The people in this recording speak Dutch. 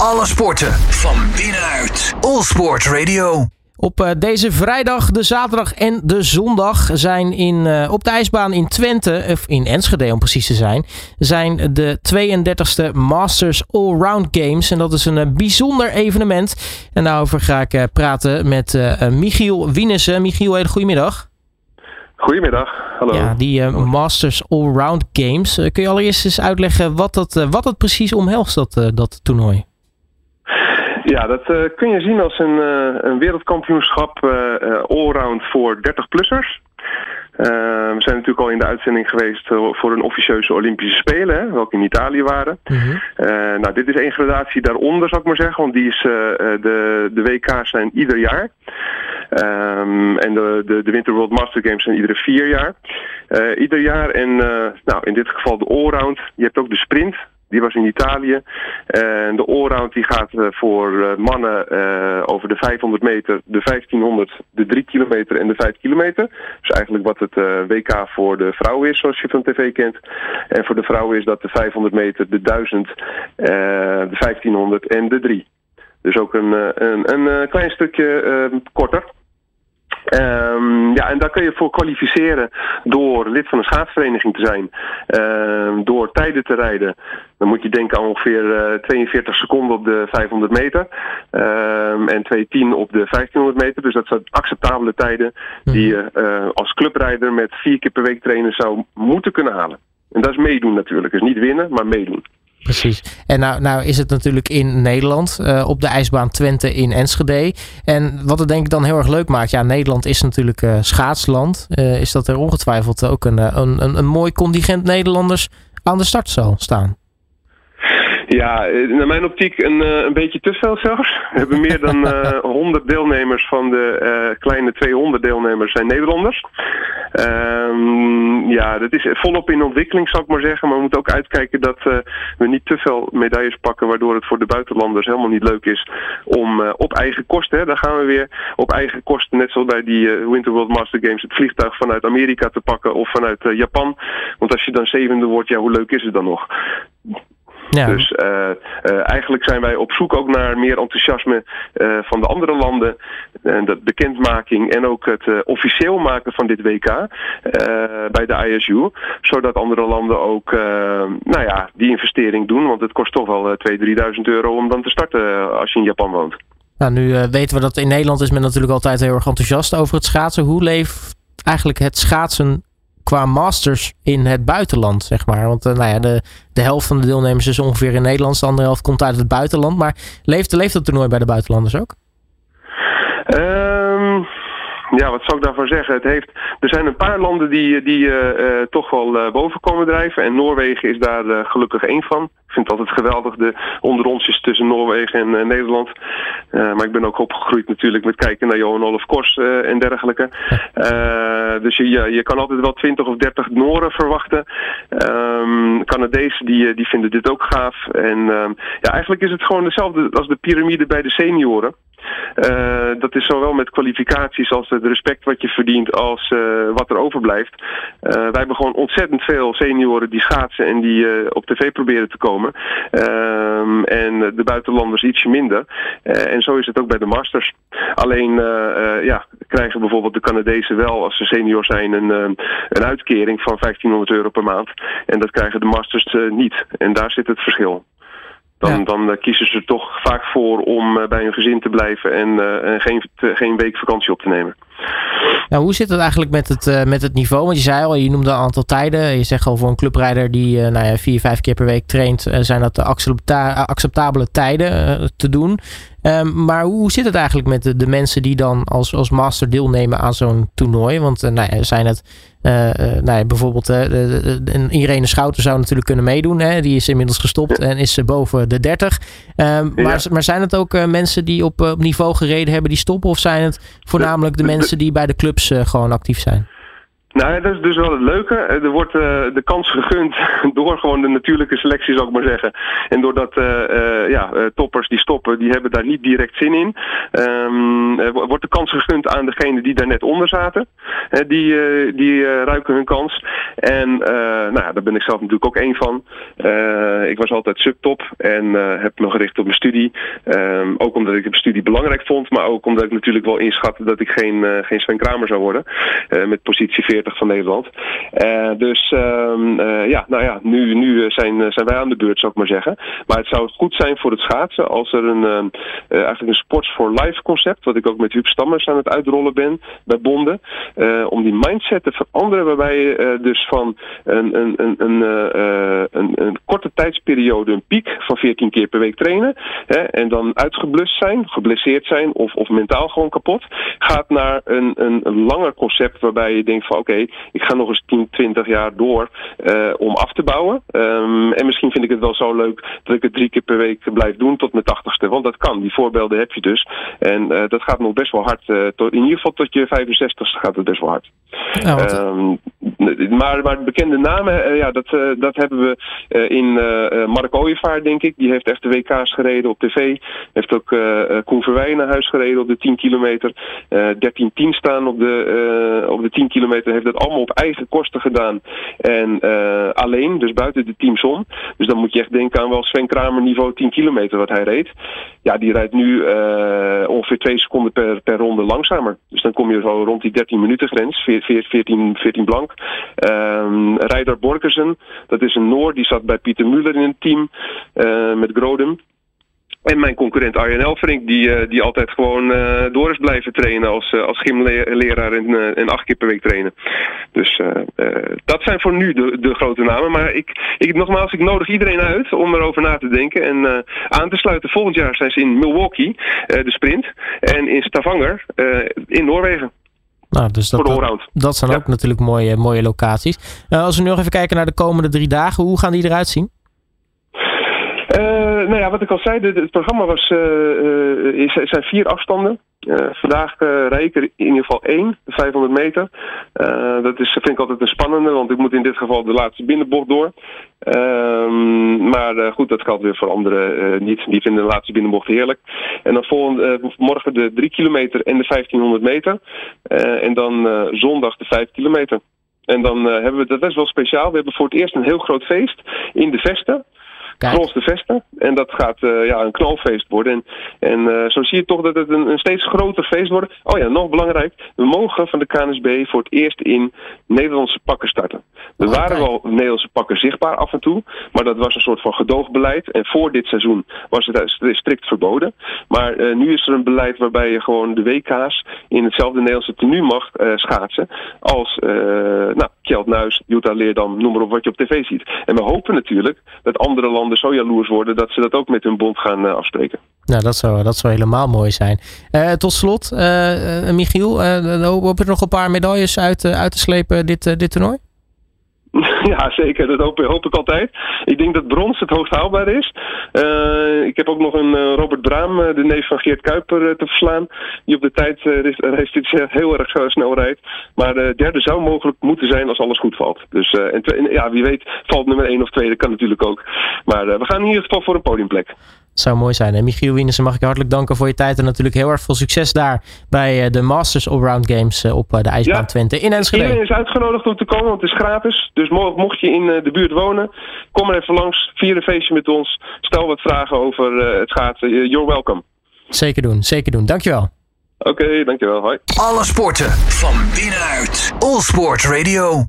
Alle sporten van binnenuit. All Sport Radio. Op uh, deze vrijdag, de zaterdag en de zondag zijn in, uh, op de ijsbaan in Twente, of in Enschede om precies te zijn, zijn de 32e Masters Allround Games. En dat is een uh, bijzonder evenement. En daarover ga ik praten met Michiel Wienissen. Michiel, hele goedemiddag. Goedemiddag, hallo. Ja, die Masters Allround Games. kun je allereerst eens uitleggen wat dat, wat dat precies omhelst, dat, dat toernooi? Ja, dat uh, kun je zien als een, uh, een wereldkampioenschap uh, allround voor 30-plussers. we zijn natuurlijk al in de uitzending geweest voor een officieuze Olympische Spelen, hè, welke in Italië waren. Mm nou, dit is één gradatie daaronder, zou ik maar zeggen, want die is, de, de WK's zijn ieder jaar. Um, en de, de, de Winter World Master Games zijn iedere vier jaar. ieder jaar en nou, in dit geval de allround. Je hebt ook de sprint, die was in Italië. En de allround die gaat eh, voor eh, mannen uh, over de 500 meter, de 1500, de 3 kilometer en de 5 kilometer. Dus eigenlijk wat het WK voor de vrouwen is, zoals je van tv kent. En voor de vrouwen is dat de 500 meter, de 1000, de 1500 en de 3. Dus ook een, een, een klein stukje korter. Um, ja, en daar kun je voor kwalificeren door lid van een schaatsvereniging te zijn. Um, door tijden te rijden. Dan moet je denken aan ongeveer uh, eh, 42 seconden op de 500 meter. Um, en 2.10 op de 1500 meter. Dus dat zijn acceptabele tijden die je uh, als clubrijder met vier keer per week trainen zou moeten kunnen halen. En dat is meedoen natuurlijk. Dus niet winnen, maar meedoen. Precies. En nou, nou is het natuurlijk in Nederland, uh, op de ijsbaan Twente in Enschede. En wat het denk ik dan heel erg leuk maakt, ja, Nederland is natuurlijk uh, schaatsland. Uh, is dat er ongetwijfeld ook een, een, een, een mooi contingent Nederlanders aan de start zal staan? Ja, naar mijn optiek een, een beetje te veel zelfs. We hebben meer dan uh, 100 deelnemers van de uh, kleine 200 deelnemers zijn Nederlanders. Um, ja, dat is volop in ontwikkeling, zou ik maar zeggen. Maar we moeten ook uitkijken dat uh, we niet te veel medailles pakken, waardoor het voor de buitenlanders helemaal niet leuk is om op eigen kosten, hè, daar gaan we weer, op eigen kosten, net zoals bij die Winter World Master Games, het vliegtuig vanuit Amerika te pakken of vanuit Japan. Want als je dan zevende wordt, ja, hoe leuk is het dan nog? Ja. Dus uh, uh, eigenlijk zijn wij op zoek ook naar meer enthousiasme uh, van de andere landen. En de bekendmaking en ook het officieel maken van dit WK bij de ISU. Zodat andere landen ook nou ja, die investering doen. Want het kost toch wel 2.000, 3.000 euro om dan te starten als je in Japan woont. Nou, nu weten we dat in Nederland is men natuurlijk altijd heel erg enthousiast over het schaatsen. Hoe leeft eigenlijk het schaatsen qua masters in het buitenland, zeg maar. Want uh, nou ja, de, de helft van de deelnemers is ongeveer in Nederland, de andere helft komt uit het buitenland. Maar leeft, leeft dat toernooi bij de buitenlanders ook? Um, ja, wat zou ik daarvan zeggen? Het heeft, er zijn een paar landen die, die uh, toch wel uh, boven komen drijven. En Noorwegen is daar gelukkig één van. Ik vind het altijd geweldig, de onderonsjes tussen Noorwegen en Nederland. maar ik ben ook opgegroeid natuurlijk met kijken naar Johan Olaf Kors en dergelijke. Dus je, je kan altijd wel 20 of 30 Nooren verwachten. Um, Canadezen die, die vinden dit ook gaaf. En um, ja, eigenlijk is het gewoon hetzelfde als de piramide bij de senioren. Uh, dat is zowel met kwalificaties als het respect wat je verdient als uh, wat er overblijft. Uh, wij hebben gewoon ontzettend veel senioren die schaatsen en die op tv proberen te komen. Ehm, en de buitenlanders ietsje minder. en zo is het ook bij de Masters. Alleen ja, krijgen bijvoorbeeld de Canadezen wel als ze senior zijn een, een uitkering van 1500 euro per maand. En dat krijgen de Masters niet. En daar zit het verschil. Dan, ja. dan uh, kiezen ze toch vaak voor om uh, bij hun gezin te blijven en, en geen, te, geen week vakantie op te nemen. Nou, hoe zit het eigenlijk met het, met het niveau? Want je zei al, je noemde een aantal tijden. Je zegt al voor een clubrijder die nou ja, vier, vijf keer per week traint, zijn dat accepta acceptabele tijden te doen. Um, maar hoe zit het eigenlijk met de, de, mensen die dan als, als master deelnemen aan zo'n toernooi? Want uh, nou ja, zijn het uh, nou ja, bijvoorbeeld Irene Schouten zou natuurlijk kunnen meedoen. Hè? Die is inmiddels gestopt en is boven de 30. Um, ja. maar, maar zijn het ook mensen die op, op niveau gereden hebben die stoppen? Of zijn het voornamelijk de mensen die bij de clubs gewoon actief zijn? Nou, dat is dus wel het leuke. Er wordt uh, de kans gegund door gewoon de natuurlijke selectie, zou ik maar zeggen. En doordat uh, ja, toppers die stoppen, die hebben daar niet direct zin in. Um, wordt de kans gegund aan degenen die daar net onder zaten. die die ruiken hun kans. En nou ja, daar ben ik zelf natuurlijk ook één van. ik was altijd subtop en heb me gericht op mijn studie. Um, ook omdat ik de studie belangrijk vond, maar ook omdat ik natuurlijk wel inschatte dat ik geen, geen Sven Kramer zou worden. met positie 40 van Nederland. Uh, dus um, uh, ja, nou ja, nu, nu eh, zijn, zijn wij aan de beurt, zou ik maar zeggen. Maar het zou goed zijn voor het schaatsen als er een, uh, eigenlijk een Sports for Life concept, wat ik ook met Huub Stammers aan het uitrollen ben bij Bonden, om die mindset te veranderen waarbij je dus van een, een, een, een, een, korte tijdsperiode een piek van 14 keer per week trainen hè, en dan uitgeblust zijn, geblesseerd zijn of, of mentaal gewoon kapot, gaat naar een, een, een langer concept waarbij je denkt van oké, okay, ik ga nog eens 10, 20 jaar door uh, om af te bouwen. Um, en misschien vind ik het wel zo leuk dat ik het drie keer per week blijf doen tot mijn tachtigste. Want dat kan, die voorbeelden heb je dus. En uh, dat gaat nog best wel hard. Uh, tot, in ieder geval tot je 65ste gaat het best wel hard. Ja, um, maar, maar bekende namen, ja, dat, dat hebben we in Mark Ooyevaar, denk ik. Die heeft echt de WK's gereden op tv. Heeft ook Koen Verwij naar huis gereden op de 10 kilometer. 13-10 staan op de, op de 10 kilometer heeft dat allemaal op eigen kosten gedaan. En alleen, dus buiten de teams om. Dus dan moet je echt denken aan wel Sven Kramer niveau 10 kilometer wat hij reed. Ja, die rijdt nu ongeveer 2 seconden per, per ronde langzamer. Dus dan kom je zo rond die 13 minuten grens, 14, 14 blank. Um, Rijder Borkersen, dat is een Noor, die zat bij Pieter Muller in een team uh, met Grodem. En mijn concurrent Arjen Elfrink, die, uh, die altijd gewoon uh, door is blijven trainen als, uh, als gymleraar en, en acht keer per week trainen. Dus dat zijn voor nu de, de grote namen. Maar ik, ik, nogmaals, ik nodig iedereen uit om erover na te denken en aan te sluiten. Volgend jaar zijn ze in Milwaukee, de sprint, en in Stavanger in Noorwegen. Nou, dus dat, dat, dat, zijn ja. ook natuurlijk mooie, mooie locaties. als we nu nog even kijken naar de komende drie dagen, hoe gaan die eruit zien? Uh, nou ja, wat ik al zei, het programma was, uh, is, zijn vier afstanden. Vandaag uh, ik er in ieder geval één, de 500 meter. Dat is, vind ik altijd een spannende, want ik moet in dit geval de laatste binnenbocht door. Ehm, maar goed, dat geldt weer voor anderen niet. Die vinden de laatste binnenbocht heerlijk. En dan volgende, morgen de 3 kilometer en de 1500 meter. en dan zondag de 5 kilometer. En dan hebben we, dat is wel speciaal, we hebben voor het eerst een heel groot feest in de Vesten. De Vesten. En dat gaat uh, ja, een knalfeest worden. En, en uh, zo zie je toch dat het een, een, steeds groter feest wordt. Oh ja, nog belangrijk. We mogen van de KNSB voor het eerst in Nederlandse pakken starten. Er oh, waren wel Nederlandse pakken zichtbaar af en toe. Maar dat was een soort van gedoogbeleid. En voor dit seizoen was het strikt verboden. Maar uh, nu is er een beleid waarbij je gewoon de WK's in hetzelfde Nederlandse tenue mag schaatsen. Als nou, Kjeld Nuis, Jutta Leerdam, noem maar op wat je op tv ziet. En we hopen natuurlijk dat andere landen landen zo jaloers worden dat ze dat ook met hun bond gaan uh, afspreken. Nou, dat zou, dat zou helemaal mooi zijn. Uh, tot slot, uh, Michiel, hoop je er nog een paar medailles uit, uit te slepen dit, dit toernooi? Ja, zeker. Dat hoop, ik altijd. Ik denk dat brons het hoogst haalbaar is. Uh, ik heb ook nog een uh, Robert Braam, uh, de neef van Geert Kuiper, te verslaan. Die op de tijd uh, heel erg snel rijdt. Maar de derde zou mogelijk moeten zijn als alles goed valt. Dus en, ja, wie weet valt nummer 1 of 2, dat kan natuurlijk ook. Maar we gaan in ieder geval voor een podiumplek zou mooi zijn. En Michiel Wienesen mag ik je hartelijk danken voor je tijd. En natuurlijk heel erg veel succes daar bij eh, de Masters Allround Games eh, op eh, de IJsbaan Twente in Enschede. Iedereen is uitgenodigd om te komen, want het is gratis. Dus mocht je in de buurt wonen, kom er even langs. Vier een feestje met ons. Stel wat vragen over het schaatsen. You're welcome. Zeker doen, zeker doen. Dankjewel. Oké, okay, dankjewel. Hoi. Alle sporten van binnenuit. All Sport Radio.